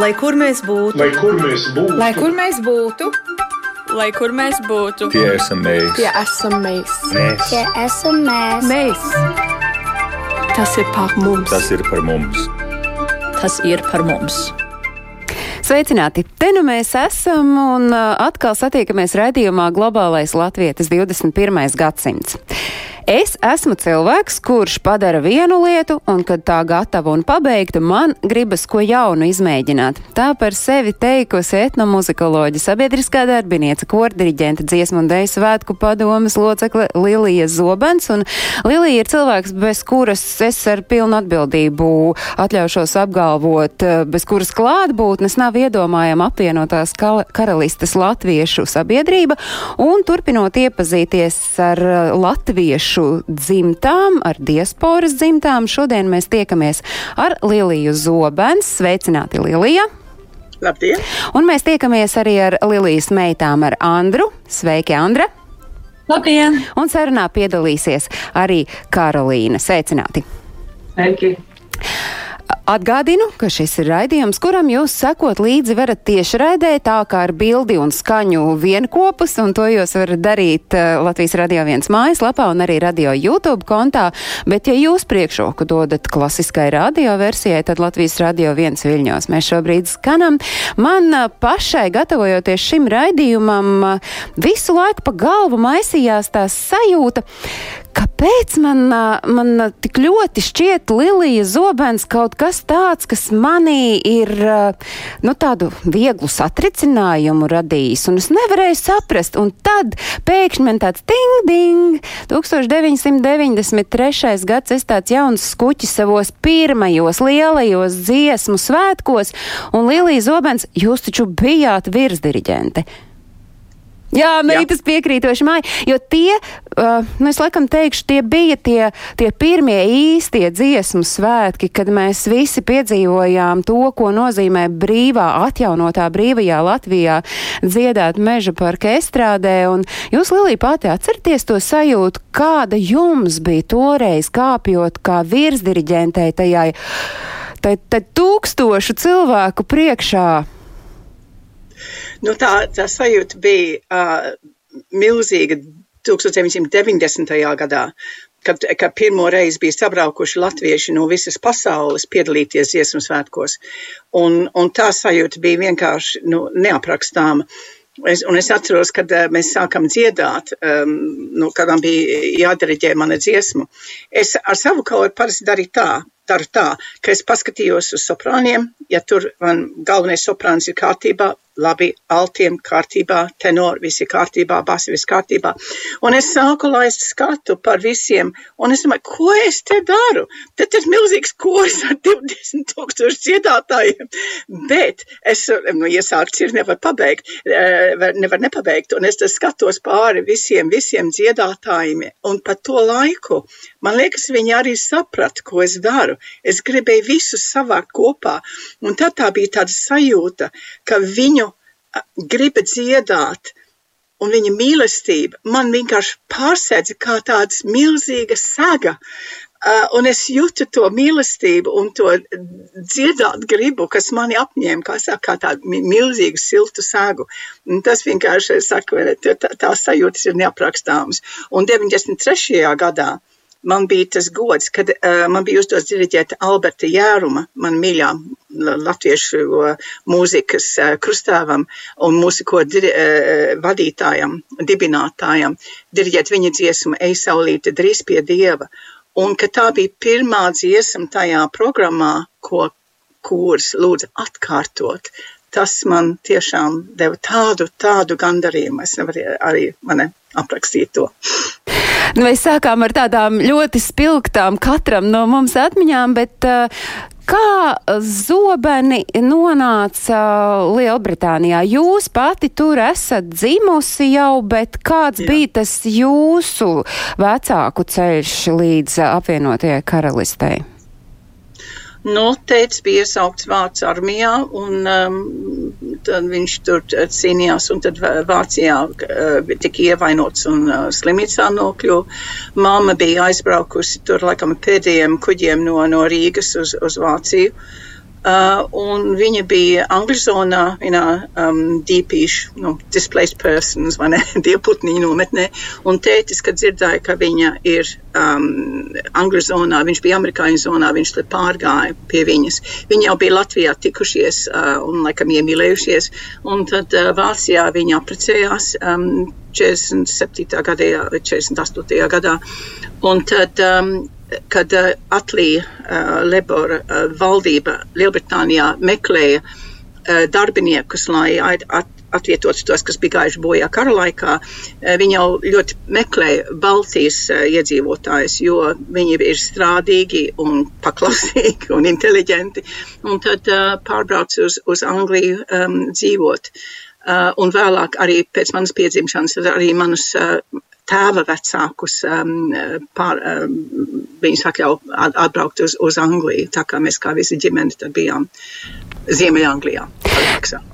Lai kur mēs būtu, Lai kur mēs būtu, Lai kur mēs būtu, Lai kur mēs būtu, Tie esam mēs. tie esam mēs. mēs. Tie esam mēs. Mēs. Tas ir par mums. Tas ir par mums. Tas ir par mums. Sveicināti! Te nu mēs esam un uh, atkal satiekamies raidījumā Globālais Latvijas 21. gadsimts. Es esmu cilvēks, kurš padara vienu lietu, un kad tā gatava un pabeigta, man gribas ko jaunu izmēģināt. Tā par sevi teikusi etnomuzikoloģija, sabiedriskā darbiniece, kordiriģenta, dziesmu un dēļu svētku padomas locekle Lilija Zobens. Un Lilija ir cilvēks, bez kuras es ar pilnu atbildību atļaušos apgalvot, eh, bez kuras klātbūtnes nav iedomājama apvienotās karalistes latviešu sabiedrība, un turpinot iepazīties ar eh, latviešu dzimtām, ar diasporas dzimtām, šodien mēs tiekamies ar Liliju Zobens. Sveicināti, Lilija! Labdien! Un mēs tiekamies arī ar Lilijas meitām, ar Andru. Sveiki, Andra! Labdien! Un sarunā piedalīsies arī Karolīna. Sveicināti! Sveiki! Atgādinu, ka šis ir raidījums, kuram jūs sekot līdzi varat tieši raidē, tā kā ar bildi un skaņu vienkopus, un to jūs varat darīt uh, Latvijas Radio 1 mājaslapā un arī Radio YouTube kontā, bet ja jūs priekšroku dodat klasiskai radio versijai, tad Latvijas Radio 1 viļņos mēs šobrīd skanam. Man uh, pašai, gatavojoties šim raidījumam, uh, visu laiku pa galvu maisījās tā sajūta, Kāpēc man, man tik ļoti šķiet Lilija Zobens kaut kas tāds, kas manī ir nu, tādu vieglu satricinājumu radījis, un es nevarēju saprast, un tad pēkšņi man tāds ding, ding, 1993. gads, es tāds jauns skuķis savos pirmajos lielajos dziesmu svētkos, un Lilija Zobens, jūs taču bijāt virsdiriģente. Jā, meitas piekrītoši māja, jo tie, uh, nu es laikam teikšu, tie bija tie, tie pirmie īstie dziesmu svētki, kad mēs visi piedzīvojām to, ko nozīmē brīvā, atjaunotā brīvajā Latvijā dziedāt meža parka estrādē, un jūs, Lilija, pati atcerieties to sajūtu, kāda jums bija toreiz kāpjot kā virsdiriģentei tajai, tai, tai tūkstošu cilvēku priekšā. Nu, tā, tā sajūta bija uh, milzīga 1990. gadā, kad, kad pirmo reizi bija sabraukuši latvieši no visas pasaules piedalīties dziesmu svētkos. Un, un tā sajūta bija vienkārši nu, neaprakstāma. Es, un es atceros, kad uh, mēs sākam dziedāt, um, nu, kad man bija jādiriģē mana dziesma. Es ar savu ko parasti darīju tā, daru tā, ka es paskatījos uz soprāniem, ja tur man galvenais soprāns ir kārtībā, labi, altiem kārtībā, tenori, visi kārtībā, basi, viss kārtībā. Un es sāku laist skatu par visiem, un es domāju, ko es te daru? Tad ir milzīgs kurs ar 20 tūkstoši dziedātājiem, bet es, nu, iesākts ir nevar pabeigt, nevar nepabeigt, un es tas skatos pāri visiem, visiem dziedātājiem, un pa to laiku, man liekas, viņi arī saprat, ko es daru. Es gribēju visus savākt kopā, un tad tā bija tāda sajūta, ka viņu griba dziedāt, un viņa mīlestība man vienkārši pārsēdza kā tāda milzīga saga. Uh, un es jūtu to mīlestību un to dziedāt gribu, kas mani apņēma, kā saka, kā tādu milzīgu siltu sēgu. Un tas vienkārši, es saku, tā, tā sajūtas ir neaprakstāmas. Un 93. gadā man bija tas gods, kad uh, man bija uzdots diriģēt Alberta Jēruma, man mīļā latviešu uh, mūzikas uh, krustāvam un mūziku diri, uh, vadītājam, dibinātājam, diriģēt viņa dziesmu Ej saulīte drīz pie Dieva. Un ka tā bija pirmā dziesma tajā programmā, ko kurs lūdza atkārtot, tas man tiešām deva tādu, tādu gandarījumu. Es nevaru arī mani aprakstīt to. Mēs sākām ar tādām ļoti spilgtām katram no mums atmiņām, bet uh, kā zobeni nonāca Lielbritānijā? Jūs pati tur esat dzimusi jau, bet kāds Jā. bija tas jūsu vecāku ceļš līdz apvienotajai karalistei? Nu, teicis bija iesaukts vārds armijā, un um, tad viņš tur cīnījās, un tad Vācijā uh, tika ievainots un uh, slimnīcā nokļuva. Māma bija aizbraukusi tur laikam pēdējiem kuģiem no, no Rīgas uz, uz Vāciju. Uh, un viņa bija zonā, vienā um, dīpīšu, nu, displaced persons, vai ne, dievputniņu nometnē, un tētis, kad dzirdēja, ka viņa ir um, zonā, viņš bija Amerikāņu zonā, viņš te pārgāja pie viņas. Viņi jau bija Latvijā tikušies uh, un, laikam, iemīlējušies, un tad uh, Vācijā viņi apprecējās um, 47. gadā vai 48. gadā, un tad um, kad uh, Atlija uh, Lebora uh, valdība Lielbritānijā meklēja uh, darbiniekus, lai at, atvietotu tos, kas bija gājuši bojā kara laikā, viņi jau ļoti meklēja Baltijas iedzīvotājus, jo viņi ir strādīgi un paklausīgi un inteliģenti, un tad uh, pārbrauc uz, uz Angliju um, dzīvot. Uh, un vēlāk arī pēc manas piedzimšanas, arī manus uh, tēva vecākus, um, pār, um, viņus atļauj atbraukt uz, uz Angliju, tā kā mēs kā visi ģimeni tad bijām Ziemeļanglijā.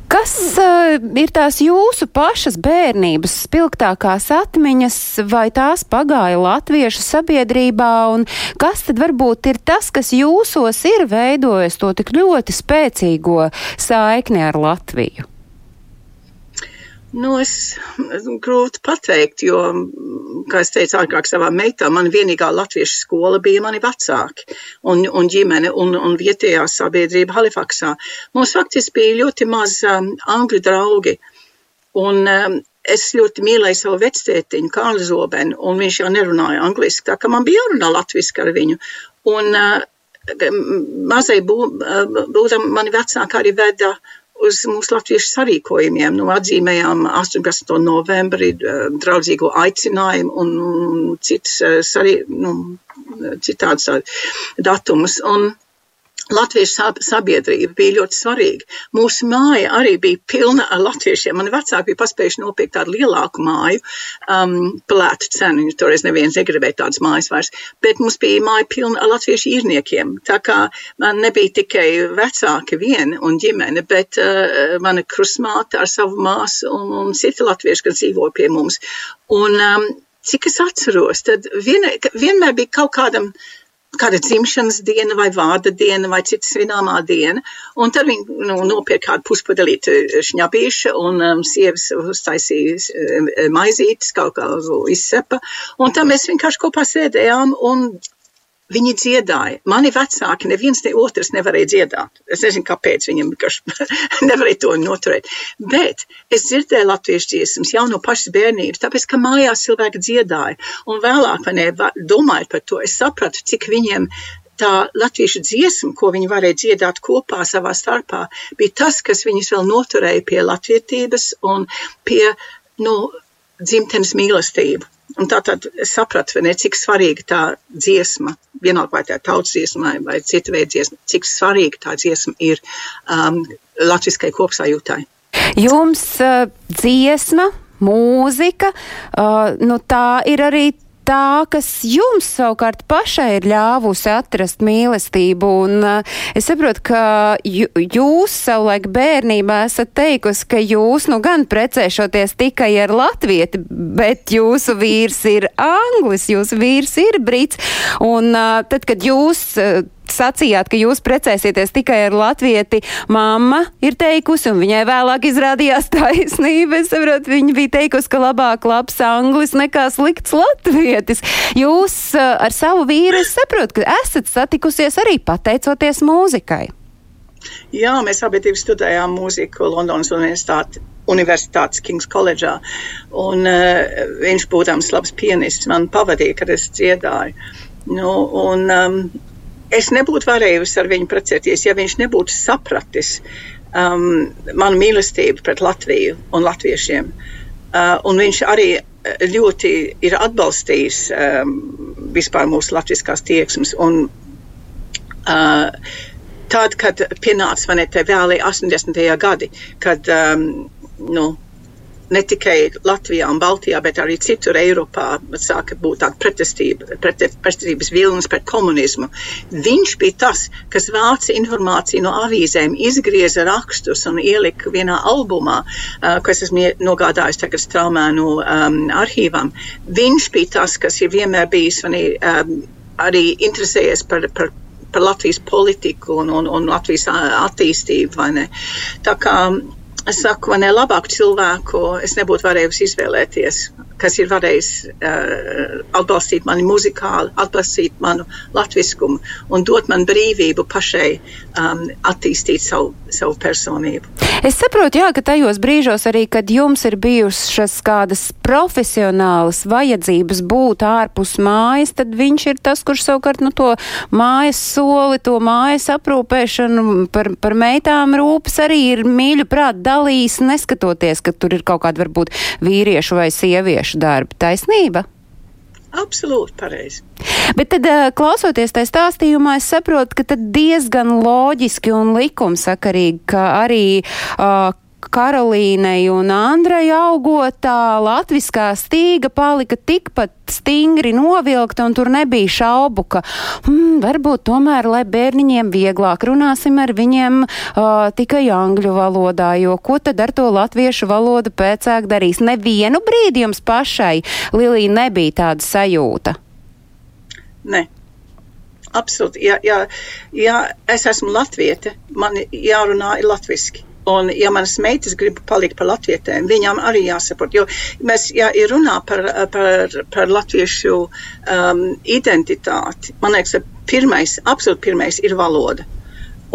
Kas uh, ir tās jūsu pašas bērnības spilgtākās atmiņas, vai tās pagāja latviešu sabiedrībā, un kas tad varbūt ir tas, kas jūsos ir veidojis to tik ļoti spēcīgo saikni ar Latviju? Nu, es grūti pateikt, jo, kā es teicu, agrāk savā meitā, man vienīgā latviešu skola bija mani vecāki un, un ģimene un, un vietējā sabiedrība Halifaksā. Mums faktiski bija ļoti maz um, angļu draugi. Un um, es ļoti mīlēju savu vectētiņu, Kārli Zobenu, un viņš jau nerunāja angliski, tā ka man bija jārunā latviski ar viņu. Un uh, mazai bū, uh, būdam mani vecāki arī veda uz mūsu latviešu sarīkojumiem. Nu, atzīmējām 18. novembrī eh, draudzīgo aicinājumu un, citas, eh, sarī, nu, citādas datumus. Un, Latviešu sabiedrība bija ļoti svarīga. Mūsu māja arī bija pilna ar latviešiem. Mani vecāki bija paspējuši nopirkt tādu lielāku māju, um, plētu cenu, toreiz neviens negribēja tādas mājas vairs, bet mums bija māja pilna ar latviešu īrniekiem. Tā kā man nebija tikai vecāki vien un ģimene, bet uh, mana krusmāte ar savu māsu un, un citi latvieši, kas dzīvo pie mums. Un, um, cik es atceros, tad vien, vienmēr bija kaut kādam kāda dzimšanas diena vai vārda diena vai cita svināmā diena. Un tad viņi nu, nopirka kādu puspadelītu šņabīšu un um, sievas uztaisīja um, maizītes, kaut kā izsepa. Un tad mēs vienkārši kopā sēdējām un Viņi dziedāja. Mani vecāki, neviens ne otrs nevarēja dziedāt. Es nezinu, kāpēc viņam nevarēja to noturēt. Bet es dzirdēju latviešu dziesmas jau no pašas bērnības, tāpēc, ka mājās cilvēki dziedāja. Un vēlāk, ne, domājot par to, es sapratu, cik viņiem tā latviešu dziesma, ko viņi varēja dziedāt kopā savā starpā, bija tas, kas viņus vēl noturēja pie latvietības un pie, nu, dzimtenes mīlestību. Un tā tad es sapratu, ne, cik svarīga tā dziesma, vienalga vai tā ir tautas dziesma vai cita veida dziesma, cik svarīga tā dziesma ir um, latviskai kopsajūtai. Jums uh, dziesma, mūzika, uh, nu tā ir arī tā, kas jums savukārt pašai ir ļāvusi atrast mīlestību. Un uh, es saprotu, ka jūs savulaik bērnībā esat teikusi, ka jūs nu gan precēšoties tikai ar latvieti, bet jūsu vīrs ir anglis, jūsu vīrs ir brits. Un uh, tad, kad jūs uh, sacījāt, ka jūs precēsieties tikai ar latvieti, mamma ir teikusi, un viņai vēlāk izrādījās taisnība. Es saprotu, viņa bija teikusi, ka labāk labs anglis nekā slikts latvietis. Jūs eh, ar savu vīru, es saprotu, ka esat satikusies arī pateicoties mūzikai. Jā, mēs abi studējām mūziku Londonas universitāti. Universitātes Kings Collegeā. Un, uh, viņš, būdams labs pianists, man pavadīja, kad es dziedāju. Nu, un, um, es nebūtu varējusi ar viņu precēties, ja viņš nebūtu sapratis um, manu mīlestību pret Latviju un latviešiem. Uh, un viņš arī ļoti ir atbalstījis um, vispār mūsu latviskās tieksmes. Un, uh, tad, kad pienāca man te vēlī 80. gadi, kad um, nu, ne tikai Latvijā un Baltijā, bet arī citur Eiropā sāka būt tāda pretestība, pretestības vilnis pret komunismu. Viņš bija tas, kas vāca informāciju no avīzēm, izgrieza rakstus un ielika vienā albumā, uh, kas esmu nogādājis tagad straumēnu um, arhīvam. Viņš bija tas, kas ir vienmēr bijis manī, um, arī interesējies par, par par Latvijas politiku un, un, un Latvijas attīstību? Tā kā es saku, vai ne, labāku cilvēku es nebūtu varējusi izvēlēties kas ir varējis uh, atbalstīt mani muzikāli, atbalstīt manu latviskumu un dot man brīvību pašai um, attīstīt savu, savu personību. Es saprotu, jā, ka tajos brīžos arī, kad jums ir bijušas kādas profesionālas vajadzības būt ārpus mājas, tad viņš ir tas, kurš savukārt nu, to mājas soli, to mājas aprūpēšanu par, par meitām rūpes arī ir mīļu prāt dalījis, neskatoties, ka tur ir kaut kāda varbūt vīriešu vai sieviešu sieviešu darbi. Taisnība? Absolūti pareizi. Bet tad, klausoties tajā stāstījumā, es saprotu, ka diezgan loģiski un likumsakarīgi, ka arī uh, Karolīnai un Andrai augot, tā latviskā stīga palika tikpat stingri novilkta, un tur nebija šaubu, ka hmm, varbūt tomēr, lai bērniņiem vieglāk runāsim ar viņiem uh, tikai angļu valodā, jo ko tad ar to latviešu valodu pēcāk darīs? Nevienu brīdi jums pašai, Lilija, nebija tāda sajūta. Ne. Absolūti. Ja, ja, ja es esmu latviete, man jārunā ir latviski. Un, ja manas meitas grib palikt par latvietēm, viņām arī jāsaprot. Jo mēs, ja ir runā par, par, par latviešu um, identitāti, man liekas, pirmais, absolūti pirmais ir valoda.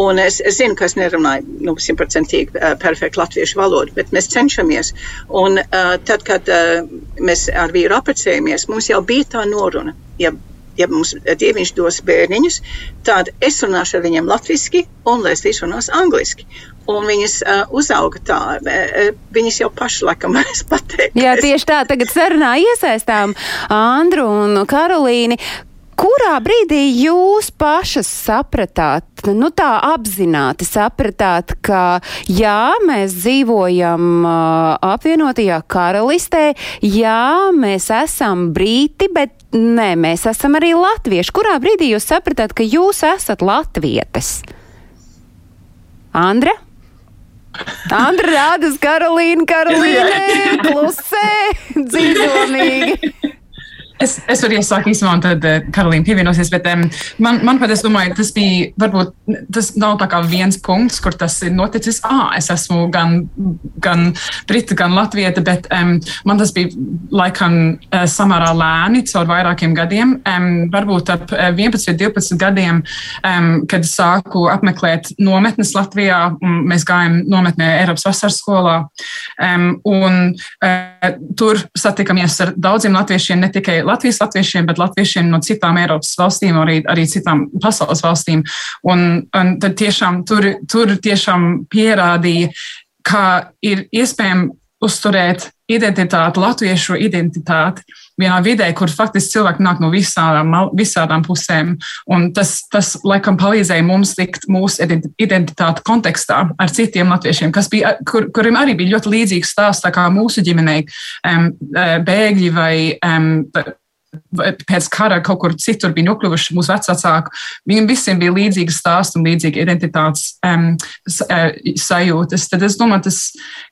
Un es, es zinu, ka es nerunāju nu, simtprocentīgi uh, perfektu latviešu valodu, bet mēs cenšamies. Un uh, tad, kad uh, mēs ar vīru apprecējamies, mums jau bija tā noruna. Ja, ja mums dieviņš dos bērniņus, tad es runāšu ar viņiem latviski un Lēslīs runās angliski un viņas uh, uzauga tā. Uh, viņas jau paši laikam varēs pateikt. Jā, tieši tā. Tagad sarunā iesaistām Andru un Karolīni. Kurā brīdī jūs pašas sapratāt, nu tā apzināti sapratāt, ka jā, mēs dzīvojam uh, apvienotajā karalistē, jā, mēs esam brīti, bet nē, mēs esam arī latvieši. Kurā brīdī jūs sapratāt, ka jūs esat latvietes? Andra? Andra rāda uz Karolīnu, Karolīne, klusē, dzīvonīgi. Es, es varu iesākt īstenībā, un tad uh, Karolīna pievienosies, bet um, man, manuprāt, es domāju, tas bija varbūt tas nav tā kā viens punkts, kur tas ir noticis. Ah, es esmu gan, gan Brita, gan Latvieta, bet um, man tas bija laikam uh, samērā lēni caur vairākiem gadiem. Um, varbūt ap 11, 12 gadiem, um, kad sāku apmeklēt nometnes Latvijā, mēs gājām nometnē Eiropas vasaras skolā, um, un uh, tur satikamies ar daudziem latviešiem, ne tikai Latvijas latviešiem, bet latviešiem no citām Eiropas valstīm, arī, arī citām pasaules valstīm. Un, un tad tiešām tur, tur tiešām pierādīja, ka ir iespējams uzturēt identitāti, latviešu identitāti vienā vidē, kur faktiski cilvēki nāk no visādām, visādām pusēm. Un tas, tas laikam palīdzēja mums likt mūsu identitāti kontekstā ar citiem latviešiem, bija, kur, kuriem arī bija ļoti līdzīgs stāsts kā mūsu ģimenei, um, bēgļi vai um, pēc kara kaut kur citur bija nokļuvuši mūsu vecāki. Viņiem visiem bija līdzīga stāsta un līdzīga identitātes um, sajūtas. Tad es domāju, tas,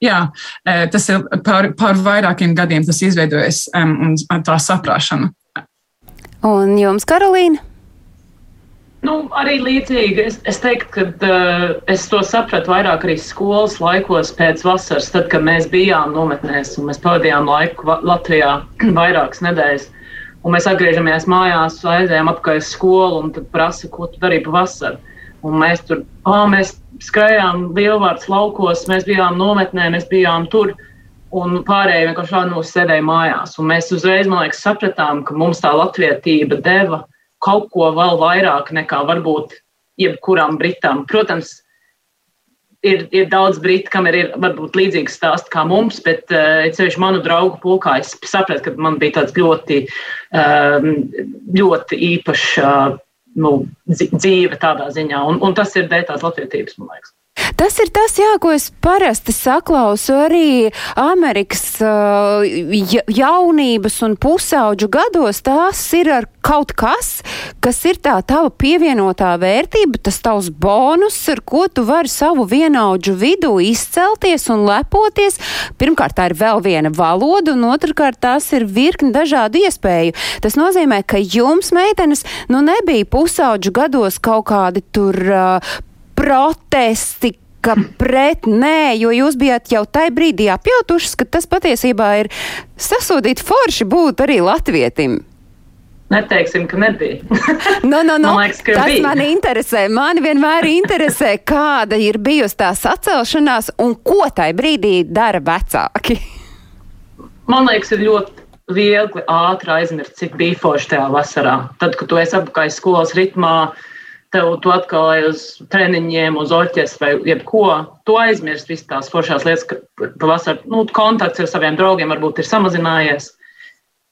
jā, tas ir pār, pār vairākiem gadiem tas izveidojas um, un tā saprāšana. Un jums, Karolīna? Nu, arī līdzīgi. Es, es teiktu, ka uh, es to sapratu vairāk arī skolas laikos pēc vasaras, tad, kad mēs bijām nometnēs un mēs pavadījām laiku Latvijā vairākas nedēļas. Uh, Un mēs atgriežamies mājās, aizējām atpakaļ uz skolu un tad prasa, ko tu darīji pavasarī. Un mēs tur oh, mēs skrējām lielvārds laukos, mēs bijām nometnē, mēs bijām tur. Un pārējie vienkārši šādi mūs sēdēja mājās. Un mēs uzreiz, man liekas, sapratām, ka mums tā latvietība deva kaut ko vēl vairāk nekā varbūt jebkuram britam. Protams, ir, ir daudz brītu, kam ir, ir varbūt līdzīgs stāsts kā mums, bet uh, ceļš manu draugu pulkā es sapratu, ka man bija tāds ļoti, uh, ļoti īpašs uh, nu, dzīve tādā ziņā. Un, un tas ir dēļ tās latvietības, man liekas. Tas ir tas, jā, ko es parasti saklausu arī Amerikas uh, jaunības un pusauģu gados. Tās ir ar kaut kas, kas ir tā tava pievienotā vērtība, tas tavs bonus, ar ko tu vari savu vienaudžu vidū izcelties un lepoties. Pirmkārt, tā ir vēl viena valoda, un otrkārt, tās ir virkni dažādu iespēju. Tas nozīmē, ka jums, meitenes, nu nebija pusauģu gados kaut kādi tur uh, protesti, ka pret nē, jo jūs bijāt jau tajā brīdī apjautušas, ka tas patiesībā ir sasodīt forši būt arī latvietim. Neteiksim, ka nebija. no, no, no. Man liekas, ka Tas bija. mani interesē. Mani vienmēr interesē, kāda ir bijusi tā sacelšanās un ko tajā brīdī dara vecāki. Man liekas, ir ļoti viegli ātri aizmirst, cik bija forši tajā vasarā. Tad, kad tu esi apakaļ skolas ritmā, tev tu atkal ej uz treniņiem, uz orķestru vai jebko, tu aizmirst visas tās foršās lietas, ka pavasarī nu, kontakts ar saviem draugiem varbūt ir samazinājies.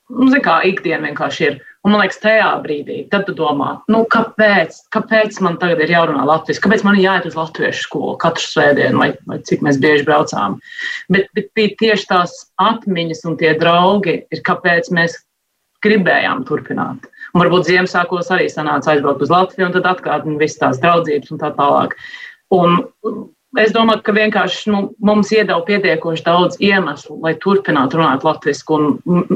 Nu, Zini, kā ikdiena vienkārši ir. Un man liekas, tajā brīdī, tad tu domā, nu, kāpēc, kāpēc man tagad ir jārunā latviešu, kāpēc man ir jāiet uz latviešu skolu katru svētdienu, vai, vai cik mēs bieži braucām. Bet, bet bija tieši tās atmiņas un tie draugi, ir kāpēc mēs gribējām turpināt. Un varbūt Ziemassvētkos arī sanāca aizbraukt uz Latviju un tad atkārtot visas tās draudzības un tā tālāk. Un es domāju, ka vienkārši nu, mums iedeva pietiekoši daudz iemeslu, lai turpinātu runāt latviešu un,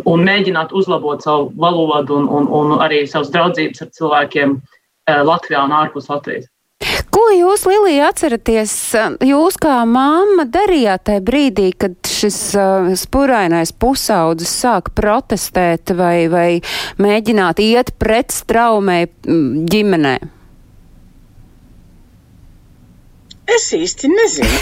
un mēģinātu uzlabot savu valodu un, un, un arī savas draudzības ar cilvēkiem eh, Latvijā un ārpus Latvijas. Ko jūs, Lilija, atceraties, jūs kā mamma darījāt tajā brīdī, kad šis uh, spurainais pusaudzis sāk protestēt vai, vai mēģināt iet pret straumē mm, ģimenē? Es īsti nezinu.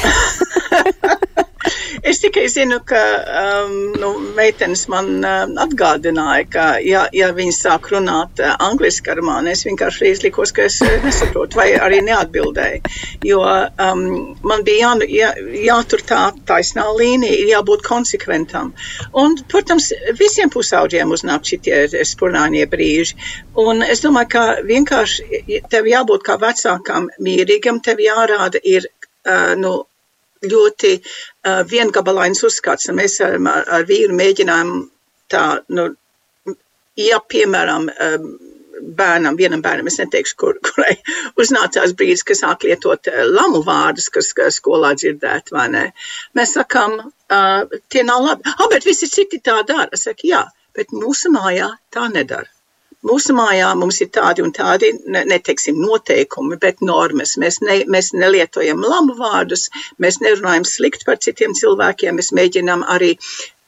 es tikai zinu, ka um, nu, meitenes man uh, atgādināja, ka, ja, ja viņi sāk runāt uh, angliski ar mani, es vienkārši izlikos, ka es uh, nesaprotu, vai arī neatbildēju. Jo um, man bija jā, jā, jātur tā taisnā līnija, ir jābūt konsekventam. Un, protams, visiem pusauģiem uznāk šitie spurnānie brīži. Un es domāju, ka vienkārši tev jābūt kā vecākam mierīgam, tev jārāda ir uh, nu, ļoti uh, viengabalains uzskats. Un mēs ar, ar vīru mēģinājām tā, nu, ja piemēram, um, bērnam, vienam bērnam, es neteikšu, kur, kurai uznācās brīdis, kas sāk lietot uh, lamu vārdus, kas skolā dzirdēt, vai ne? Mēs sakām, uh, tie nav labi. Ah, bet visi citi tā dara. Es saku, jā, bet mūsu mājā tā nedara. Mūsu mājā mums ir tādi un tādi, ne, neteiksim, noteikumi, bet normas. Mēs, ne, mēs nelietojam lamu vārdus, mēs nerunājam slikti par citiem cilvēkiem, mēs mēģinām arī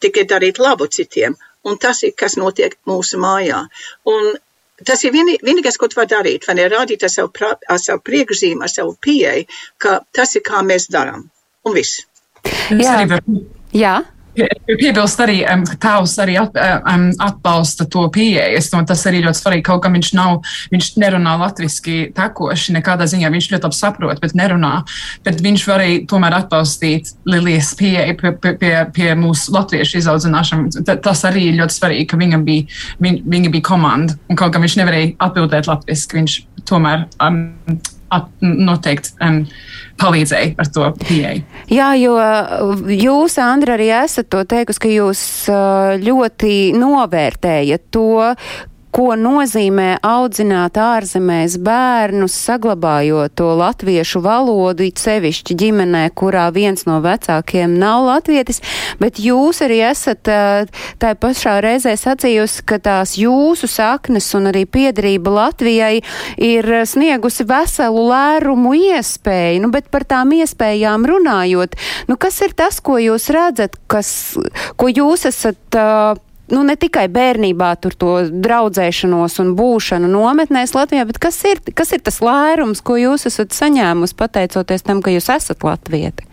tikai darīt labu citiem. Un tas ir, kas notiek mūsu mājā. Un tas ir vienī, vienīgais, ko tu vari darīt, vai ne, rādīt ar savu, pra, ar savu priekšzīmu, ar savu pieeju, ka tas ir, kā mēs darām. Un viss. Jā. Jā. Piebilst arī, um, tēvs arī at, um, atbalsta to pieeju. Domāju, tas arī ļoti svarīgi. Kaut gan viņš nav, viņš nerunā latviski tekoši, nekādā ziņā viņš ļoti labi saprot, bet nerunā. Bet viņš var arī tomēr atbalstīt Lilijas pieeju pie, pie, pie, pie mūsu latviešu izaudzināšanas. Tas arī ir ļoti svarīgi, ka viņam bija, viņ, viņa bija komanda. Un kaut gan viņš nevarēja atbildēt latviski, viņš tomēr um, at, noteikti um, palīdzēja ar to pieeju. Jā, jo jūs, Andra, arī esat to teikusi, ka jūs ļoti novērtējat to, ko nozīmē audzināt ārzemēs bērnus, saglabājot to latviešu valodu, it sevišķi ģimenē, kurā viens no vecākiem nav latvietis, bet jūs arī esat tā pašā reizē sacījusi, ka tās jūsu saknes un arī piedarība Latvijai ir sniegusi veselu lērumu iespēju, nu, bet par tām iespējām runājot, nu, kas ir tas, ko jūs redzat, kas, ko jūs esat uh, nu, ne tikai bērnībā tur to draudzēšanos un būšanu nometnēs Latvijā, bet kas ir, kas ir tas lērums, ko jūs esat saņēmusi pateicoties tam, ka jūs esat latvieti?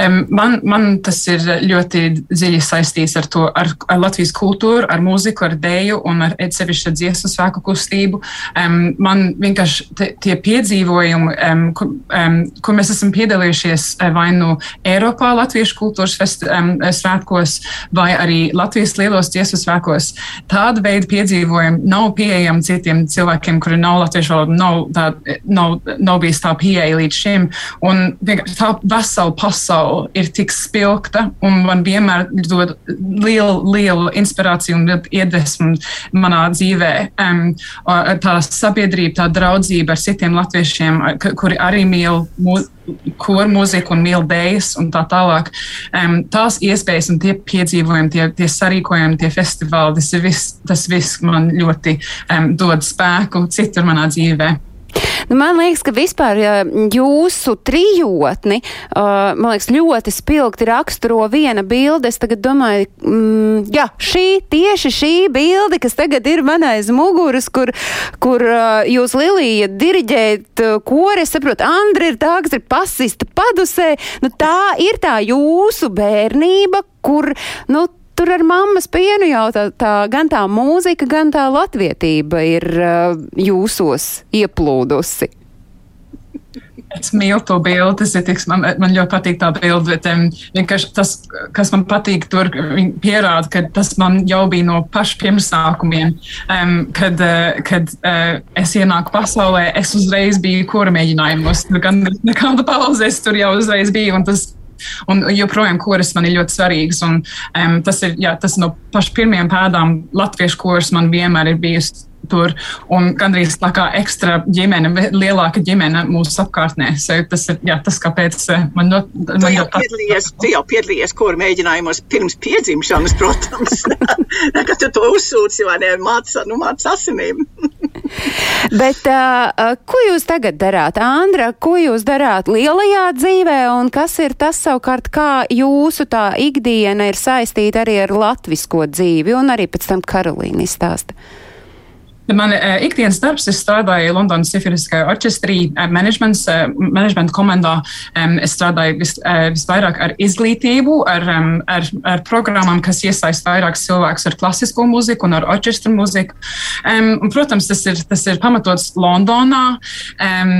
Man, man tas ir ļoti dziļi saistīts ar to, ar, ar Latvijas kultūru, ar mūziku, ar dēju un ar sevišķu dziesmu svēku kustību. Um, man vienkārši te, tie piedzīvojumi, um, kur, um, kur mēs esam piedalījušies vai nu Eiropā Latviešu kultūras fest, um, svētkos vai arī Latvijas lielos dziesmu svētkos, tāda veida piedzīvojumi nav pieejami citiem cilvēkiem, kuri nav latviešu valoda, nav, tā, nav, nav bijis tā pieeja līdz šim. Un tā vesela pasaule pasaule ir tik spilgta un man vienmēr dod lielu, lielu inspirāciju un iedvesmu manā dzīvē. Um, tā sabiedrība, tā draudzība ar citiem latviešiem, kuri arī mīl mūziku un mīl dēļas un tā tālāk. Um, tās iespējas un tie piedzīvojumi, tie, tie sarīkojumi, tie festivāli, tas, viss, viss man ļoti um, dod spēku citur manā dzīvē. Nu, man liekas, ka vispār jūsu trijotni, uh, liekas, ļoti spilgti raksturo viena bilde. Es tagad domāju, mm, jā, šī, tieši šī bilde, kas tagad ir man aiz muguras, kur, kur uh, jūs Lilija diriģēt uh, kori, es saprotu, Andri ir tā, kas ir pasista padusē. Nu, tā ir tā jūsu bērnība, kur, nu, tur ar mammas pienu jau tā, tā gan tā mūzika, gan tā latvietība ir uh, jūsos ieplūdusi. Es mīlu to bildi, tas ir tiks, man, man ļoti patīk tā bilde, bet um, vienkārši tas, kas man patīk tur, pierāda, ka tas man jau bija no paša pirmsākumiem, um, kad, uh, kad uh, es ienāku pasaulē, es uzreiz biju kura mēģinājumos, gan nekāda pauze, es tur jau uzreiz biju, un tas Un joprojām koris man ir ļoti svarīgs. Un, um, tas ir jā, tas no paša pirmajām pēdām latviešu koris man vienmēr ir bijis tur. Un gandrīz tā kā ekstra ģimene, lielāka ģimene mūsu apkārtnē. So tas ir jā, tas, kāpēc eh, man ļoti patīk. Tu jau piedalījies, tu jau piedalījies kuru mēģinājumos pirms piedzimšanas, protams. Kad tu to uzsūci, vai ne, māca, nu, māca asinīm. Bet uh, ko jūs tagad darāt, Andra? Ko jūs darāt lielajā dzīvē, un kas ir tas savukārt, kā jūsu tā ikdiena ir saistīta arī ar latvisko dzīvi, un arī pēc tam Karolīna izstāsta? Man uh, ikdienas darbs, es strādāju Londonas simfoniskajā orķestrī, uh, menedžmenta komandā. Um, es strādāju vis, uh, visvairāk ar izglītību, ar, um, ar, ar programmām, kas iesaist vairāk cilvēkus ar klasisko mūziku un ar orķestra mūziku. Um, un, protams, tas ir, tas ir pamatots Londonā, um,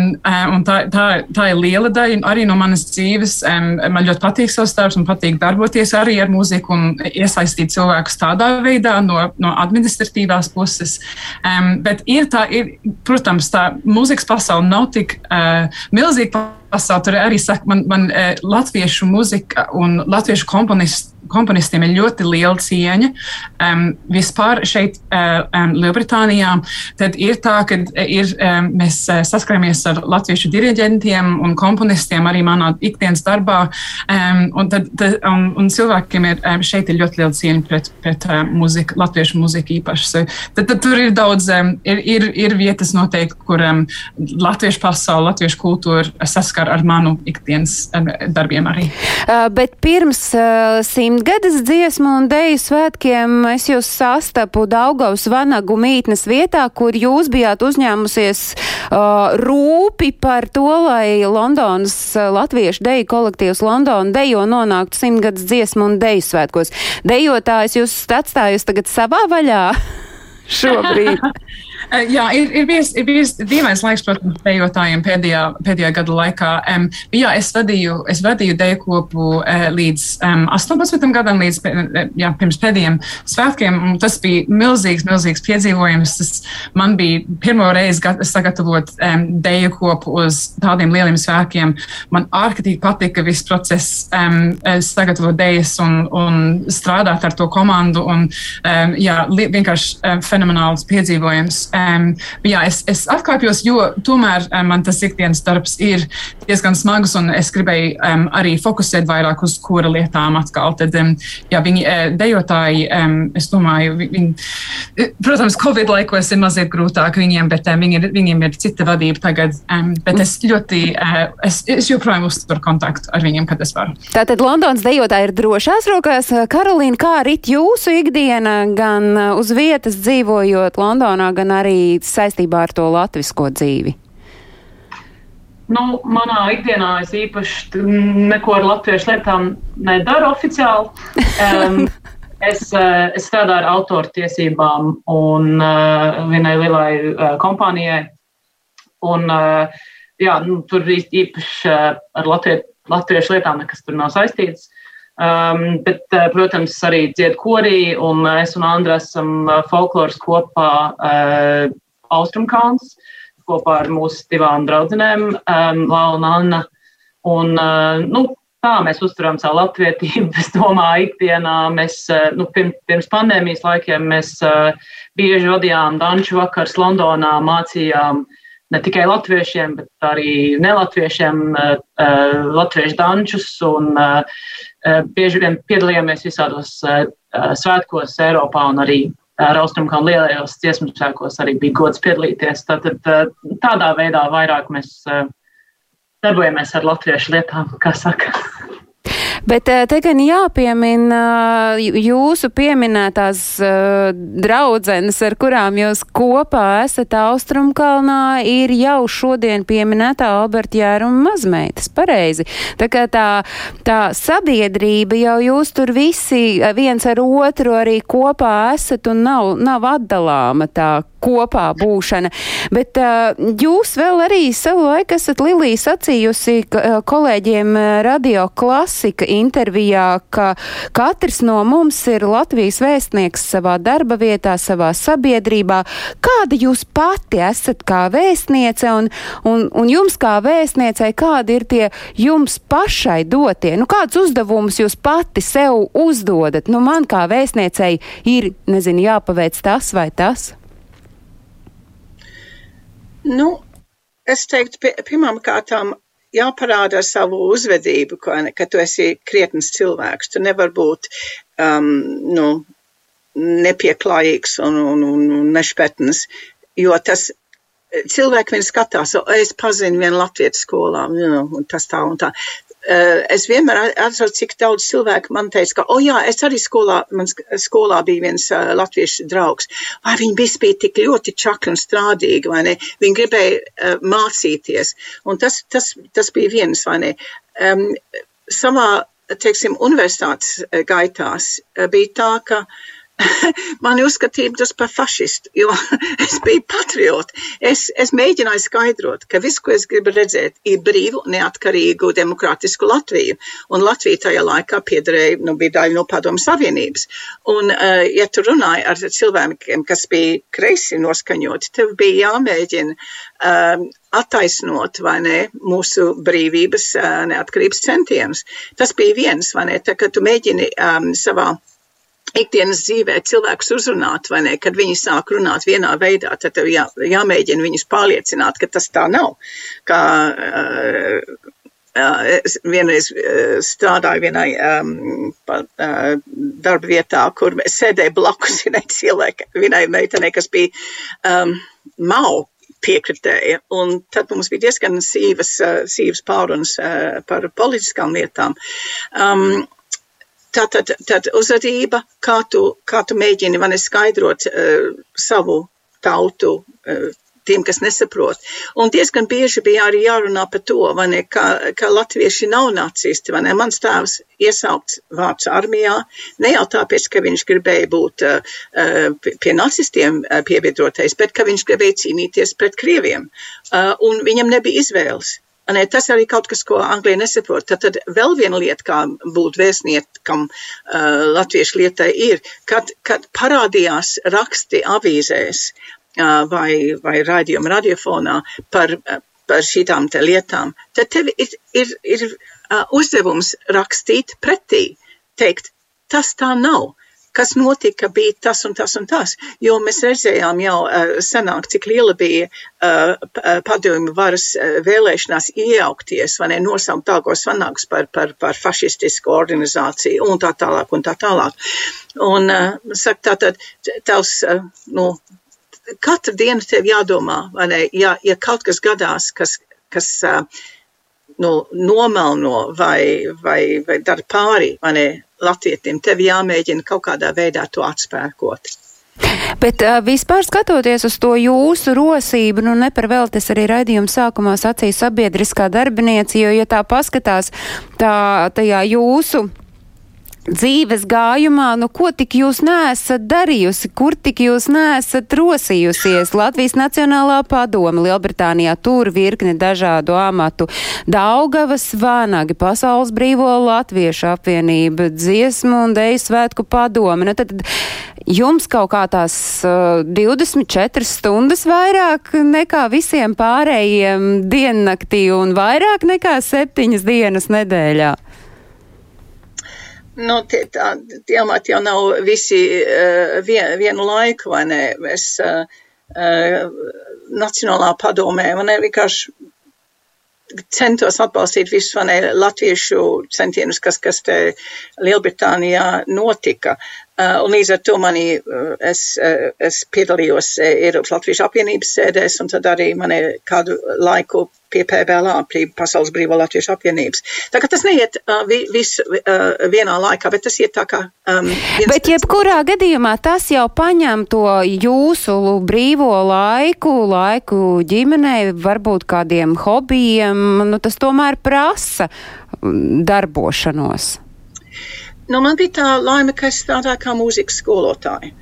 un tā, tā, tā ir liela daļa arī no manas dzīves. Um, man ļoti patīk savs darbs un patīk darboties arī ar mūziku un iesaistīt cilvēkus tādā veidā no, no administratīvās puses. Um, Um, bet ir tā, ir, protams, tā mūzikas pasaule nav tik uh, milzīga pasaule. Tur arī saka, man, man uh, latviešu muzika un latviešu komponisti komponistiem ir ļoti liela cieņa. Um, vispār šeit, uh, um, Lielbritānijā, tad ir tā, ka ir, um, mēs uh, saskaramies ar latviešu diriģentiem un komponistiem arī manā ikdienas darbā. Um, un, tad, tad, un, un cilvēkiem ir, um, šeit ir ļoti liela cieņa pret, pret uh, muziku, latviešu muziku īpaši. So, tad, tad tur ir daudz, um, ir, ir, ir vietas noteikti, kur um, latviešu pasaule, latviešu kultūra saskar ar manu ikdienas darbiem arī. Bet pirms simt simtgades dziesmu un deju svētkiem es jūs sastapu Daugavas vanagu mītnes vietā, kur jūs bijāt uzņēmusies rūpi par to, lai Londonas latviešu deju kolektīvs Londona dejo nonāktu simtgades dziesmu un deju svētkos. Dejotājs jūs atstājusi tagad savā vaļā šobrīd. Eh, jā, ir, ir bijis, ir bijis dīvains laiks, protams, dejotājiem pēdējā, pēdējā gada laikā. Um, jā, es vadīju, es vadīju deju kopu uh, līdz um, 18 gadam, līdz jā, pirms pēdējiem svētkiem. Tas bija milzīgs, milzīgs piedzīvojums. Tas man bija pirmo reizi sagatavot um, deju kopu uz tādiem lieliem svētkiem. Man ārkārtīgi patika viss process, um, sagatavot dejas un, un strādāt ar to komandu. Un, um, jā, vienkārši um, fenomenāls piedzīvojums. Um, jā, es, es atkāpjos, jo tomēr um, man tas ikdienas darbs ir diezgan smags, un es gribēju um, arī fokusēt vairāk uz kura lietām atkal. Tad, um, jā, viņi uh, dejotāji, um, es domāju, viņi, protams, Covid laikos ir mazliet grūtāk viņiem, bet um, viņi ir, viņiem ir cita vadība tagad. Um, bet es ļoti, uh, es, es joprojām uzturu kontaktu ar viņiem, kad es varu. Tātad Londonas dejotāji ir drošās rokās. Karolīna, kā rit jūsu ikdiena gan uz vietas dzīvojot Londonā, gan arī arī saistībā ar to latvisko dzīvi? Nu, manā ikdienā es īpaši neko ar latviešu lietām nedaru oficiāli. Um, es, uh, es strādāju ar autoru tiesībām un uh, vienai lielai uh, kompānijai. Un, uh, jā, nu, tur īpaši uh, ar latvie, latviešu lietām nekas tur nav saistīts. Um, bet, uh, protams, arī dziedā korī, un es un Andra esam folkloras kopā uh, Austrumkāns kopā ar mūsu divām draudzenēm, um, Lau un Anna. Un, uh, nu, tā mēs uzturam savu latvietību. Es domāju, ikdienā mēs, uh, nu, pirms, pirms pandēmijas laikiem mēs uh, bieži vadījām danču vakars Londonā, mācījām ne tikai latviešiem, bet arī nelatviešiem uh, uh, latviešu dančus. Un, uh, bieži vien piedalījāmies visādos svētkos Eiropā un arī ar austrumkām lielajos dziesmu sēkos arī bija gods piedalīties. Tātad tādā veidā vairāk mēs darbojamies ar latviešu lietām, kā saka. Bet eh, te gan jāpiemina eh, jūsu pieminētās uh, draudzenes, ar kurām jūs kopā esat Austrumkalnā, ir jau šodien pieminētā Alberta Jēruma mazmeitas. Pareizi. Tā kā tā, tā sabiedrība jau jūs tur visi viens ar otru arī kopā esat un nav, nav atdalāma tā kopā būšana. Bet uh, jūs vēl arī savu laiku esat Lilija sacījusi kolēģiem radio klasika intervijā, ka katrs no mums ir Latvijas vēstnieks savā darba vietā, savā sabiedrībā. Kāda jūs pati esat kā vēstniece un, un, un jums kā vēstniecei, kādi ir tie jums pašai dotie? Nu, kādus uzdevumus jūs pati sev uzdodat? Nu, man kā vēstniecei ir, nezinu, jāpaveic tas vai tas. Nu, es teiktu, pirmām kārtām jāparāda ar savu uzvedību, ka, ka tu esi krietns cilvēks. Tu nevar būt um, nu, nepieklājīgs un, un, un, un nešpetns, jo tas cilvēki vien skatās, es pazinu vienu latviešu skolā, you know, un tas tā un tā. Eh, es vienmēr atceros, cik daudz cilvēku man teica, ka, o oh, jā, es arī skolā, man skolā bija viens uh, latviešu draugs. Vai viņi bija spīd tik ļoti čakli un strādīgi, vai ne? Viņi gribēja uh, mācīties. Un tas, tas, tas bija viens, vai ne? Um, savā, teiksim, universitātes gaitās bija tā, ka uh, mani uzskatīja tas par fašistu, jo es biju patrioti. Es, es mēģināju skaidrot, ka viss, ko es gribu redzēt, ir brīvu, neatkarīgu, demokrātisku Latviju. Un Latvija tajā laikā piederēja, nu, bija daļa no padomu savienības. Un, uh, ja tu runāji ar cilvēkiem, kas bija kreisi noskaņoti, tev bija jāmēģina um, attaisnot vai ne mūsu brīvības, uh, neatkarības centienus. Tas bija viens, vai ne, tā, ka tu mēģini um, savā ikdienas dzīvē cilvēkus uzrunāt, vai ne, kad viņi sāk runāt vienā veidā, tad tev jā, jāmēģina viņus pārliecināt, ka tas tā nav. Kā, uh, Es vienreiz strādāju vienai um, uh, darba vietā, kur sēdēju blakus vienai cilvēkai, vienai meitenei, kas bija um, mau piekritēja. Un tad mums bija diezgan sīvas, uh, sīvas pārunas uh, par politiskām lietām. Um, Tā, tā, uzvedība, kā tu, kā tu mēģini man skaidrot uh, savu tautu uh, tiem, kas nesaprot. Un diezgan bieži bija arī jārunā par to, ne, ka, ka latvieši nav nacisti. Ne. Mans tēvs iesaukts vārds armijā ne jau tāpēc, ka viņš gribēja būt uh, pie nacistiem piebiedrotais, bet ka viņš gribēja cīnīties pret krieviem. Uh, un viņam nebija izvēles. Ne, tas arī kaut kas, ko Anglija nesaprot. Tad, tad vēl viena lieta, kā būt vēstniekam uh, latviešu lietai, ir, kad, kad parādījās raksti avīzēs uh, vai, vai raidījuma radiofonā par, uh, par šītām te lietām, tad tev ir, ir, ir uh, uzdevums rakstīt pretī, teikt, tas tā nav kas notika, bija tas un tas un tas. Jo mēs redzējām jau uh, senāk, cik liela bija uh, padomju varas vēlēšanās iejaukties, vai ne, nosaukt tāgos vanāks par, par, par fašistisku organizāciju un tā tālāk un tā tālāk. Un, saka, tātad, tavs, nu, katru dienu tev jādomā, vai ne, ja, ja kaut kas gadās, kas, kas nu, nomelno vai, vai, vai dara pāri, ne, latvietim, tev jāmēģina kaut kādā veidā to atspēkot. Bet uh, vispār skatoties uz to jūsu rosību, nu ne par vēl tas arī raidījuma sākumā sacīja sabiedriskā darbinieci, jo, ja tā paskatās tā, tajā jūsu dzīves gājumā, nu ko tik jūs neesat darījusi, kur tik jūs neesat rosījusies? Latvijas Nacionālā padome Lielbritānijā tur virkni dažādu amatu. Daugavas vānagi, Pasaules brīvo latviešu apvienība, dziesmu un deju svētku padome. Nu, tad, jums kaut kā tās uh, 24 stundas vairāk nekā visiem pārējiem diennaktī un vairāk nekā septiņas dienas nedēļā? Nu, tie, tā, tie amati jau nav visi uh, vien, vienu laiku, vai ne? Es uh, uh, Nacionālā padomē, man ne vienkārši centos atbalstīt visus ne, latviešu centienus, kas, kas te Lielbritānijā notika. Uh, un līdz ar to manī uh, es, uh, es piedalījos Eiropas Latviešu apvienības sēdēs, un tad arī mani kādu laiku pie PBLA, pie Pasaules brīvo Latviešu apvienības. Tā kā tas neiet uh, vi, viss uh, vienā laikā, bet tas iet tā kā. Um, bet jebkurā gadījumā tas jau paņem to jūsu brīvo laiku, laiku ģimenei, varbūt kādiem hobijiem, nu tas tomēr prasa darbošanos. Nu, man bija tā laime, ka es strādāju kā mūzikas skolotāja.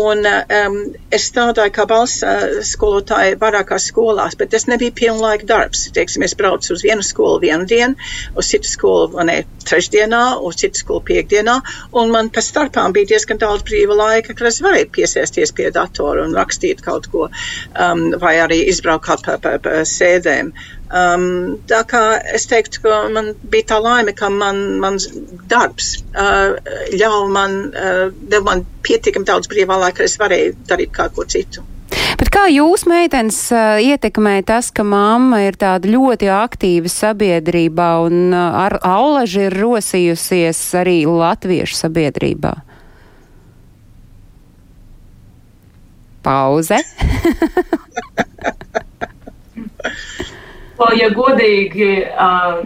Un um, es strādāju kā balss uh, skolotāja vairākās skolās, bet tas nebija pilnlaika darbs. Teiksim, es braucu uz vienu skolu vienu dienu, uz citu skolu ne, trešdienā, uz citu skolu piekdienā, un man pa starpām bija diezgan daudz brīva laika, kad es varēju piesēsties pie datora un rakstīt kaut ko, um, vai arī izbraukt pa, pa, pa sēdēm. Um, tā kā es teiktu, ka man bija tā laime, ka man, mans darbs uh, ļauj man, uh, deva man pietiekami daudz brīvā laika, ka es varēju darīt kaut ko citu. Bet kā jūs, meitenes, uh, ietekmē tas, ka mamma ir tāda ļoti aktīva sabiedrībā un uh, ar allaži ir rosījusies arī latviešu sabiedrībā? Pauze. To, ja godīgi, uh,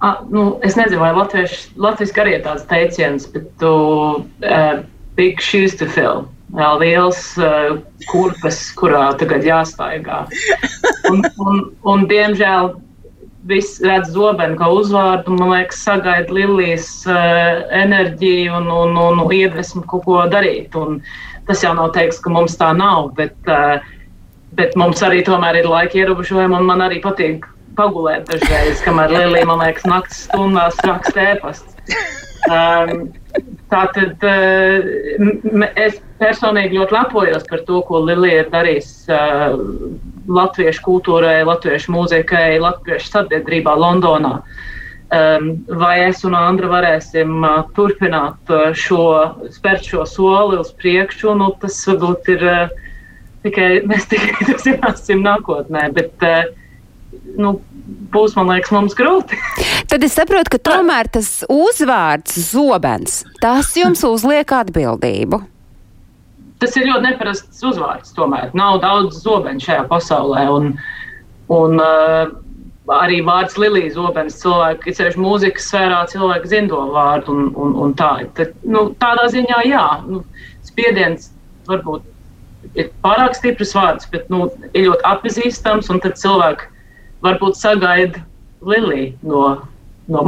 uh, nu, es nezinu, vai latviešu arī ir tāds teiciens, bet tu uh, big shoes to fill. Vēl liels uh, kurpes, kurā tagad jāstaigā. Un, un, un diemžēl viss redz zobenu kā uzvārdu, man liekas, sagaida Lilijas uh, enerģiju un, un, un, un iedvesmu kaut ko darīt. Un tas jau nav teiks, ka mums tā nav, bet uh, bet mums arī tomēr ir laika ierobežojumi, un man arī patīk pagulēt dažreiz, kamēr Lilija, man liekas, naktas stundās raksta ēpasts. Um, Tātad uh, es personīgi ļoti lepojos par to, ko Lilija ir darījusi uh, latviešu kultūrai, latviešu mūzikai, latviešu sabiedrībā Londonā. Um, vai es un Andra varēsim uh, turpināt uh, šo, spērt šo soli uz priekšu, nu, tas varbūt ir uh, tikai mēs tikai to zināsim nākotnē. Bet, uh, nu, būs, man liekas, mums grūti. Tad es saprotu, ka tomēr tas uzvārds zobens, tas jums uzliek atbildību. Tas ir ļoti neparasts uzvārds. Tomēr nav daudz zobenu šajā pasaulē. Un, un, uh, arī vārds Lilijas zobens, cilvēki, ceļš mūzikas sfērā, cilvēki zina to vārdu un, un, un tā. Tad, nu, tādā ziņā, jā, nu, spiediens varbūt ir pārāk stiprs vārds, bet nu, ir ļoti atpazīstams, tad cilvēki varbūt sagaida Liliju no No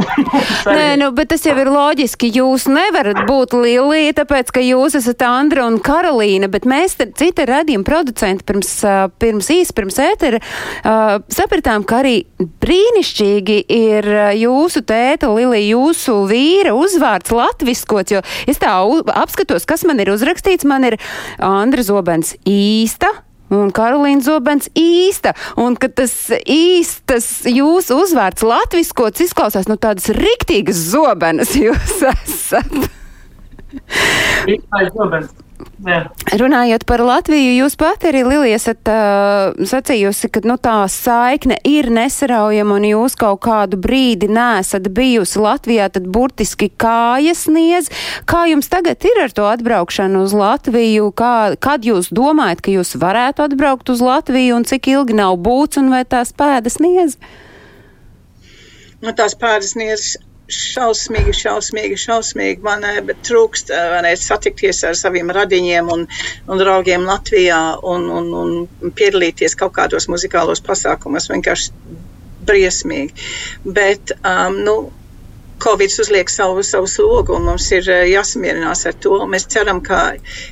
Nē, nu, bet tas jau ir loģiski. Jūs nevarat būt Lilija, tāpēc, ka jūs esat Andra un Karolīna, bet mēs, citi radījuma producenti, pirms, pirms īsi pirms ētera, uh, sapratām, ka arī brīnišķīgi ir jūsu tēta Lilija, jūsu vīra uzvārds latviskots, jo es tā apskatos, kas man ir uzrakstīts. Man ir Andra Zobens īsta un Karolīna Zobens īsta, un ka tas īstas jūsu uzvārds latviskots izklausās no nu, tādas riktīgas zobenes jūs esat. Īstais zobens. Jā. Runājot par Latviju, jūs pat arī, Lilija, esat uh, sacījusi, ka nu, tā saikne ir nesaraujama un jūs kaut kādu brīdi nesat bijusi Latvijā, tad burtiski kājas niedz. Kā jums tagad ir ar to atbraukšanu uz Latviju? Kā, kad jūs domājat, ka jūs varētu atbraukt uz Latviju un cik ilgi nav būts un vai tās pēdas niedz? Nu, tās pēdas niedz šausmīgi, šausmīgi, šausmīgi. Man eh, trūkst eh, ne, satikties ar saviem radiņiem un, un draugiem Latvijā un, un, un piedalīties kaut kādos muzikālos pasākumos. Vienkārši briesmīgi. Bet, um, nu, Covid uzliek savu, savu slogu, un mums ir eh, jāsamierinās ar to. Mēs ceram, ka,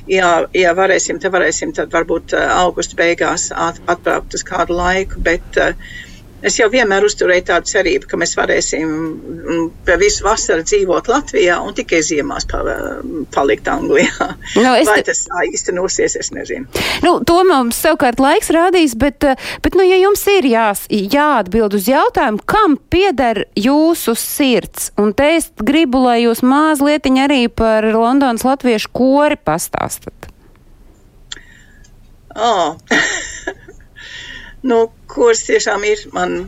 ja, ja varēsim, tad varēsim, tad varbūt augusta beigās atbraukt uz kādu laiku. Bet, uh, Es jau vienmēr uzturēju tādu cerību, ka mēs varēsim mm, visu vasaru dzīvot Latvijā un tikai ziemās palikt Anglijā. Nu, Vai te... tas tā īstenosies, es nezinu. Nu, to mums savukārt laiks rādīs, bet, bet nu, ja jums ir jās, jāatbild uz jautājumu, kam pieder jūsu sirds, un te es gribu, lai jūs mazliet arī par Londonas latviešu kori pastāstat. Oh. nu, kuras tiešām ir man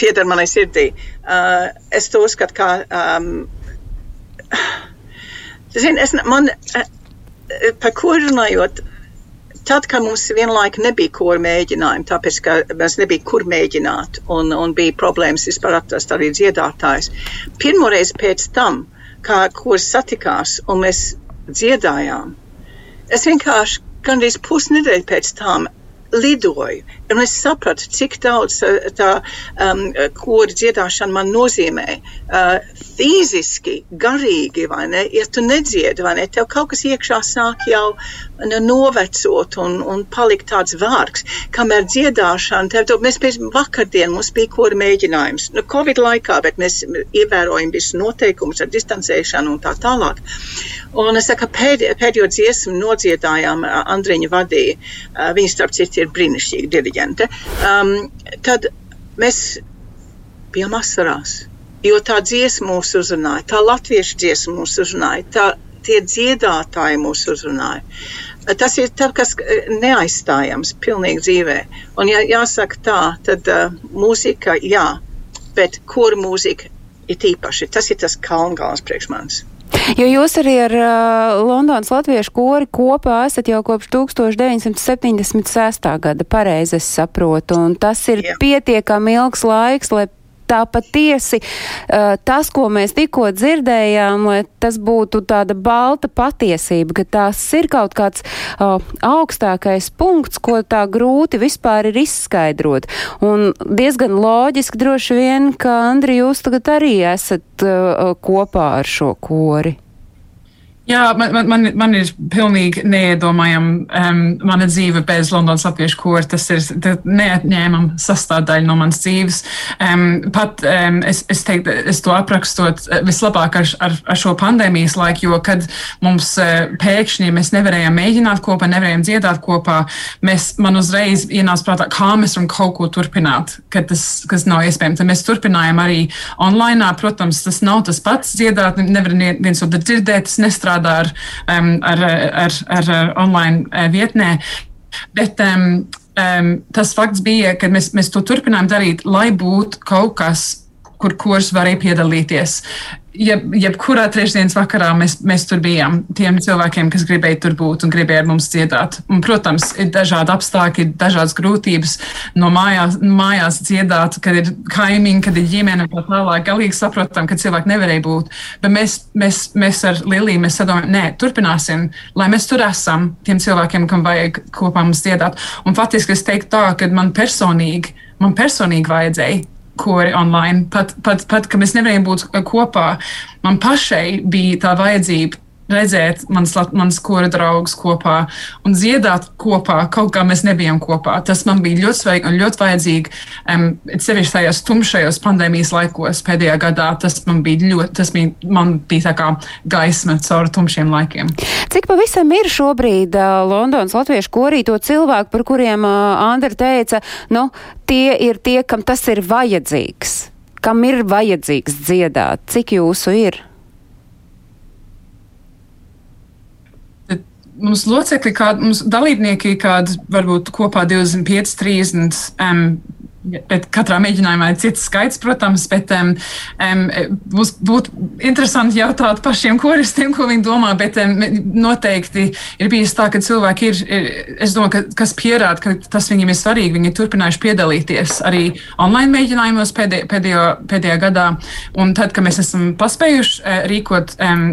pieder manai sirdī. Uh, es to uzskatu kā, um, zin, es, man, uh, par ko runājot, tad, kad mums vienlaika nebija ko mēģinājumi, tāpēc, ka mēs nebija kur mēģināt un, un bija problēmas vispār atrast arī dziedātājs. Pirmoreiz pēc tam, kā kurs satikās un mēs dziedājām, es vienkārši gandrīz pusnedēļu pēc tam lidoju. Un es sapratu, cik daudz eh, tā um, kora dziedāšana man nozīmē. Uh, fiziski, garīgi, vai ne? Ja tu nedziedi, vai ne? Tev kaut kas iekšā sāk jau nu, novecot un, un palikt tāds vārgs. Kamēr dziedāšana, tev, tev, mēs pēc vakardien mums bija kora mēģinājums. Nu, Covid laikā, bet mēs ievērojam visu noteikumus ar distancēšanu un tā tālāk. Un es saku, pēdējo, pēdējo dziesmu nodziedājām, Andriņa vadīja. Viņa, starp citu, ir brīnišķīga diriģente. Um, tad mēs bijām asarās, jo tā dziesma mūs uzrunāja, tā latviešu dziesma mūs uzrunāja, tā, tie dziedātāji mūs uzrunāja. Tas ir tas, kas neaizstājams pilnīgi dzīvē. Un, ja jāsaka tā, tad uh, mūzika, jā, bet kur mūzika ir tīpaši, tas ir tas kalngāls priekš manis. Jo jūs arī ar uh, Londonas latviešu kori kopā esat jau kopš 1976. gada, pareizi es saprotu, un tas ir Jā. pietiekami ilgs laiks, lai tā patiesi uh, tas, ko mēs tikko dzirdējām, lai tas būtu tāda balta patiesība, ka tās ir kaut kāds uh, augstākais punkts, ko tā grūti vispār ir izskaidrot. Un diezgan loģiski droši vien, ka Andri, jūs tagad arī esat kopā ar šo kori. Jā, man, man, man ir pilnīgi neiedomājama um, mana dzīve bez Londonas latviešu kora. Tas ir neatņēmama sastāvdaļa no manas dzīves. Um, pat um, es, es teiktu, es to aprakstot eh, vislabāk ar, ar, ar šo pandēmijas laiku, jo kad mums uh, pēkšņi mēs nevarējām mēģināt kopā, nevarējām dziedāt kopā, mēs, man uzreiz ienāca prātā, kā mēs varam kaut ko turpināt, kad tas, kas nav iespējams. Tad mēs turpinājām arī online. Protams, tas nav tas pats dziedāt, nevar viens otru dzirdēt, tas nestrādā strādā ar, um, ar, ar, ar, online uh, vietnē. Bet um, um, tas fakts bija, ka mēs, mēs to turpinājām darīt, lai būtu kaut kas, kur kurs varēja piedalīties jeb, jebkurā trešdienas vakarā mēs, mēs tur bijām. Tiem cilvēkiem, kas gribēja tur būt un gribēja ar mums dziedāt. Un, protams, ir dažādi apstākļi, ir dažādas grūtības no mājās, mājās dziedāt, kad ir kaimiņi, kad ir ģimene un tā tālāk. Galīgi saprotam, ka cilvēki nevarēja būt. Bet mēs, mēs, mēs ar Liliju mēs sadomājam, nē, turpināsim, lai mēs tur esam tiem cilvēkiem, kam vajag kopā mums dziedāt. Un faktiski es teiktu tā, ka man personīgi, man personīgi vajadzēja kori online. Pat, pat, pat, kad mēs nevarējām būt kopā, man pašai bija tā vajadzība redzēt mans, mans kora draugus kopā un dziedāt kopā, kaut kā mēs nebijām kopā. Tas man bija ļoti svarīgi un ļoti vajadzīgi. Um, sevišķi tajos tumšajos pandēmijas laikos pēdējā gadā tas man bija ļoti, tas bija, man bija tā kā gaisma caur tumšiem laikiem. Cik pavisam ir šobrīd uh, Londonas latviešu korī to cilvēku, par kuriem uh, Andra teica, nu, tie ir tie, kam tas ir vajadzīgs? Kam ir vajadzīgs dziedāt? Cik jūsu ir? Mums locekļi, kādi, mums dalībnieki, kādi varbūt kopā 25, 30. Um, katrā mēģinājumā ir cits skaits, protams, bet um, būs, būtu interesanti jautāt pašiem koristiem, ko viņi domā. Bet um, noteikti ir bijis tā, ka cilvēki ir, ir es domāju, ka, kas pierāda, ka tas viņiem ir svarīgi. Viņi ir turpinājuši piedalīties arī online mēģinājumos pēdējo, pēdējo, pēdējā gadā. Un tad, kad mēs esam paspējuši uh, rīkot um,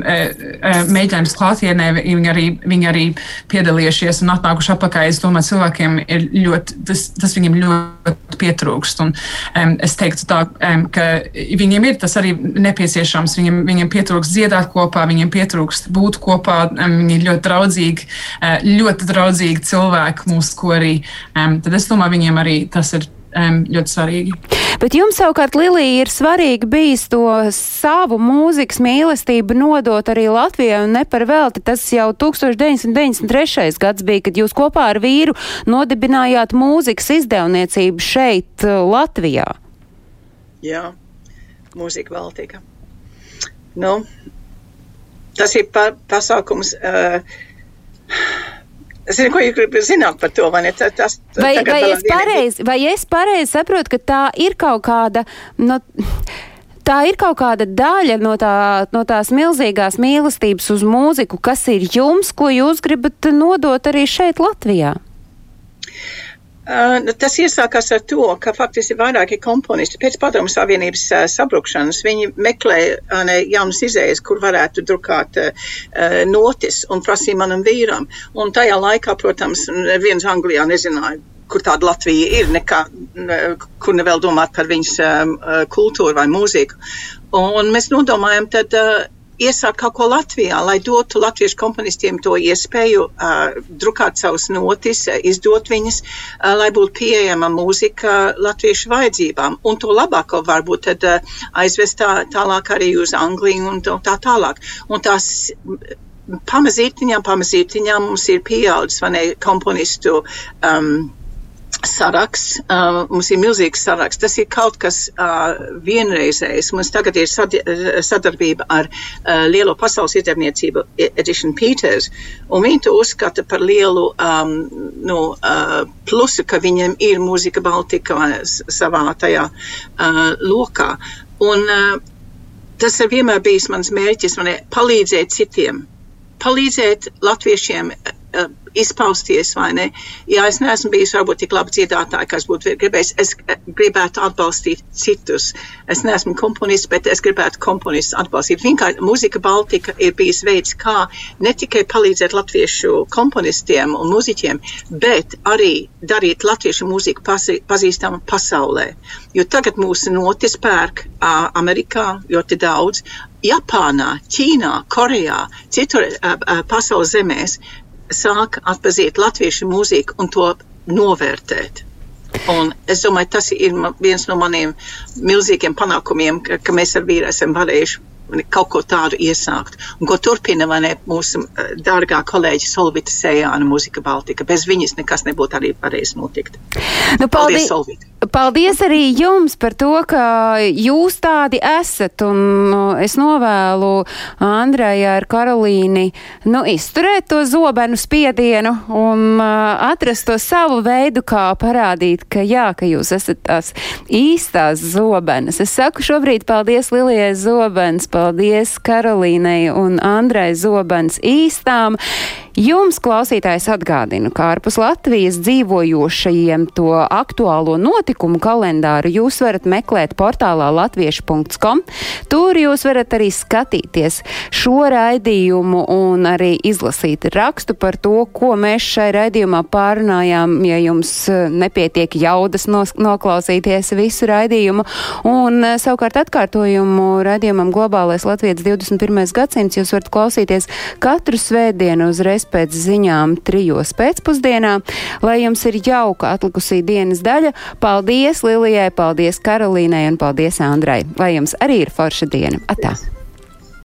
mēģinājumus klātienē, viņi arī, viņi arī piedalījušies un atnākuši apakaļ. Es domāju, cilvēkiem ir ļoti, tas, tas viņiem ļoti pietrūkst pietrūkst. Un, um, es teiktu, tā, um, ka viņiem ir tas arī nepieciešams. Viņiem, viņiem pietrūkst dziedāt kopā, viņiem pietrūkst būt kopā. Um, viņi ir ļoti draudzīgi, uh, ļoti draudzīgi cilvēki mūsu korī. Um, tad es domāju, viņiem arī tas ir um, ļoti svarīgi. Bet jums savukārt, Lilija, ir svarīgi bijis to savu mūzikas mīlestību nodot arī Latvijai un ne par velti. Tas jau 1993. gads bija, kad jūs kopā ar vīru nodibinājāt mūzikas izdevniecību šeit, Latvijā. Jā, mūzika Baltika. Nu, tas ir pa, pasākums. Uh, zinu, ko jūs gribat zināt par to, vai ne? Tas, tas, vai, vai, es pareizi, vai es pareizi saprotu, ka tā ir kaut kāda. No, Tā ir kaut kāda daļa no, tā, no tās milzīgās mīlestības uz mūziku, kas ir jums, ko jūs gribat nodot arī šeit, Latvijā. Uh, tas iesākās ar to, ka faktiski vairāki komponisti pēc padomu savienības uh, sabrukšanas viņi meklē uh, jaunas izējas, kur varētu drukāt notis un prasīja manam vīram. Un tajā laikā, protams, viens Anglijā nezināja, kur tāda Latvija ir, nekā, kur nevēl domāt par viņas kultūru vai mūziku. Un mēs nodomājam, tad iesākt kaut ko Latvijā, lai dotu latviešu komponistiem to iespēju uh, drukāt savus notis, izdot viņas, uh, lai būtu pieejama mūzika latviešu vajadzībām. Un to labāko varbūt tad uh, aizvest tā, tālāk arī uz Angliju un tā tālāk. Un tās pamazītiņām, pamazītiņām mums ir pieaudzis, vai ne, komponistu um, saraksts, uh, mums ir milzīgs saraksts. Tas ir kaut kas uh, vienreizējs. Mums tagad ir sad, sadarbība ar uh, lielo pasaules izdevniecību Edition Peters, un viņi to uzskata par lielu um, nu, uh, plusu, ka viņiem ir mūzika Baltika savā tajā uh, lokā. Un uh, tas ir vienmēr bijis mans mērķis, man ir palīdzēt citiem, palīdzēt latviešiem uh, izpausties, vai ne? Jā, es neesmu bijis varbūt tik labi dziedātāji, kas būtu gribējis. Es gribētu atbalstīt citus. Es neesmu komponists, bet es gribētu komponistus atbalstīt. Vienkārši muzika Baltika ir bijis veids, kā ne tikai palīdzēt latviešu komponistiem un muziķiem, bet arī darīt latviešu mūziku pazīstamu pasaulē. Jo tagad mūsu notis pērk Amerikā ļoti daudz, Japānā, Ķīnā, Korejā, citur pasaules zemēs sāk atpazīt latviešu mūziku un to novērtēt. Un es domāju, tas ir viens no maniem milzīgiem panākumiem, ka, ka mēs ar vīru esam varējuši kaut ko tādu iesākt. Un ko turpina ne, mūsu uh, dārgā kolēģa Solvita Sējāna mūzika Baltika. Bez viņas nekas nebūtu arī varējis notikt. Nu, paldies, paldies Solvita! Paldies arī jums par to, ka jūs tādi esat, un nu, es novēlu Andrejai ar Karolīni, nu, izturēt to zobenu spiedienu un uh, atrast to savu veidu, kā parādīt, ka jā, ka jūs esat tās īstās zobenes. Es saku šobrīd paldies Lilijai Zobens, paldies Karolīnai un Andrai Zobens īstām. Jums, klausītājs, atgādinu, ka ārpus Latvijas dzīvojošajiem to aktuālo notikumu kalendāru jūs varat meklēt portālā latviešu.com. Tur jūs varat arī skatīties šo raidījumu un arī izlasīt rakstu par to, ko mēs šai raidījumā pārunājām, ja jums eh, nepietiek jaudas noklausīties visu raidījumu. Un eh, savukārt atkārtojumu raidījumam Globālais Latvijas 21. gadsimts jūs varat klausīties katru svētdienu uzreiz pēc ziņām trijos pēcpusdienā. Lai jums ir jauka atlikusī dienas daļa, paldies Lilijai, paldies Karolīnai un paldies Andrai. Lai jums arī ir forša diena. Atā!